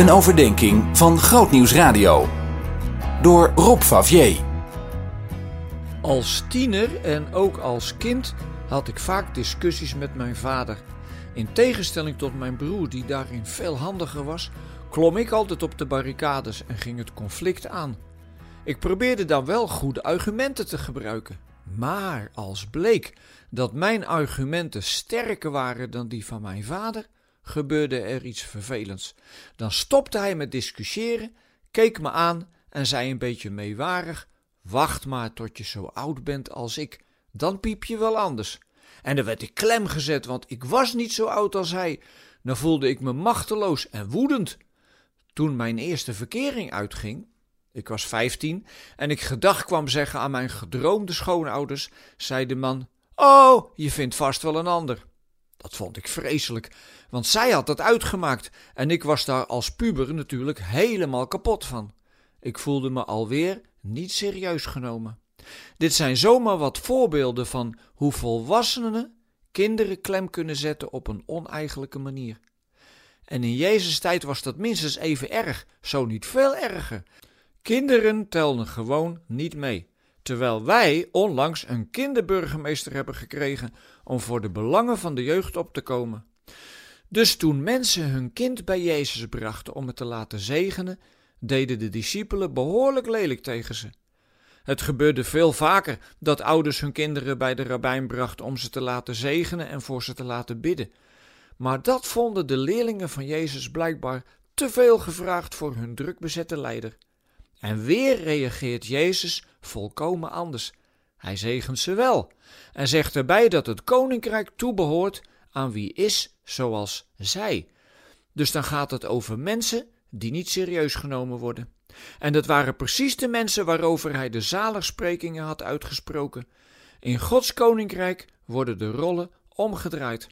Een overdenking van Grootnieuws Radio. Door Rob Favier. Als tiener en ook als kind had ik vaak discussies met mijn vader. In tegenstelling tot mijn broer, die daarin veel handiger was, klom ik altijd op de barricades en ging het conflict aan. Ik probeerde dan wel goede argumenten te gebruiken. Maar als bleek dat mijn argumenten sterker waren dan die van mijn vader, gebeurde er iets vervelends. Dan stopte hij met discussiëren, keek me aan en zei een beetje meewarig: Wacht maar tot je zo oud bent als ik, dan piep je wel anders. En dan werd ik klem gezet, want ik was niet zo oud als hij. Dan voelde ik me machteloos en woedend. Toen mijn eerste verkering uitging, ik was vijftien, en ik gedag kwam zeggen aan mijn gedroomde schoonouders, zei de man: Oh, je vindt vast wel een ander. Dat vond ik vreselijk, want zij had dat uitgemaakt en ik was daar als puber natuurlijk helemaal kapot van. Ik voelde me alweer niet serieus genomen. Dit zijn zomaar wat voorbeelden van hoe volwassenen kinderen klem kunnen zetten op een oneigenlijke manier. En in Jezus' tijd was dat minstens even erg, zo niet veel erger. Kinderen telden gewoon niet mee. Terwijl wij onlangs een kinderburgemeester hebben gekregen om voor de belangen van de jeugd op te komen. Dus toen mensen hun kind bij Jezus brachten om het te laten zegenen, deden de discipelen behoorlijk lelijk tegen ze. Het gebeurde veel vaker dat ouders hun kinderen bij de rabbijn brachten om ze te laten zegenen en voor ze te laten bidden. Maar dat vonden de leerlingen van Jezus blijkbaar te veel gevraagd voor hun druk bezette leider. En weer reageert Jezus volkomen anders. Hij zegent ze wel en zegt erbij dat het koninkrijk toebehoort aan wie is zoals zij. Dus dan gaat het over mensen die niet serieus genomen worden. En dat waren precies de mensen waarover hij de zaligsprekingen had uitgesproken. In Gods koninkrijk worden de rollen omgedraaid.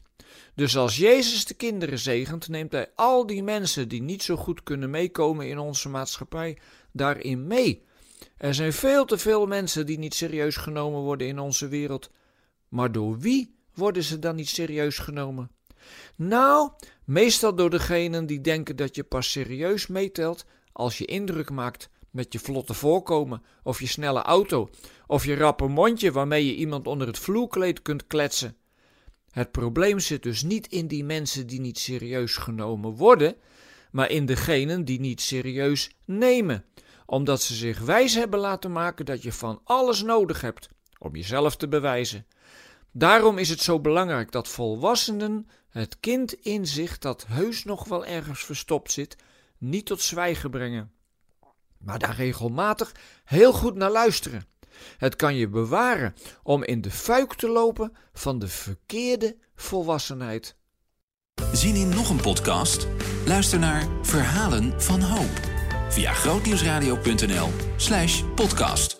Dus als Jezus de kinderen zegent, neemt hij al die mensen die niet zo goed kunnen meekomen in onze maatschappij daarin mee. Er zijn veel te veel mensen die niet serieus genomen worden in onze wereld. Maar door wie worden ze dan niet serieus genomen? Nou, meestal door degenen die denken dat je pas serieus meetelt als je indruk maakt met je vlotte voorkomen of je snelle auto of je rappe mondje waarmee je iemand onder het vloerkleed kunt kletsen. Het probleem zit dus niet in die mensen die niet serieus genomen worden, maar in degenen die niet serieus nemen, omdat ze zich wijs hebben laten maken dat je van alles nodig hebt om jezelf te bewijzen. Daarom is het zo belangrijk dat volwassenen het kind in zich dat heus nog wel ergens verstopt zit, niet tot zwijgen brengen, maar daar regelmatig heel goed naar luisteren. Het kan je bewaren om in de fuik te lopen van de verkeerde volwassenheid. Zien in nog een podcast? Luister naar Verhalen van Hoop via grootnieuwsradio.nl/podcast.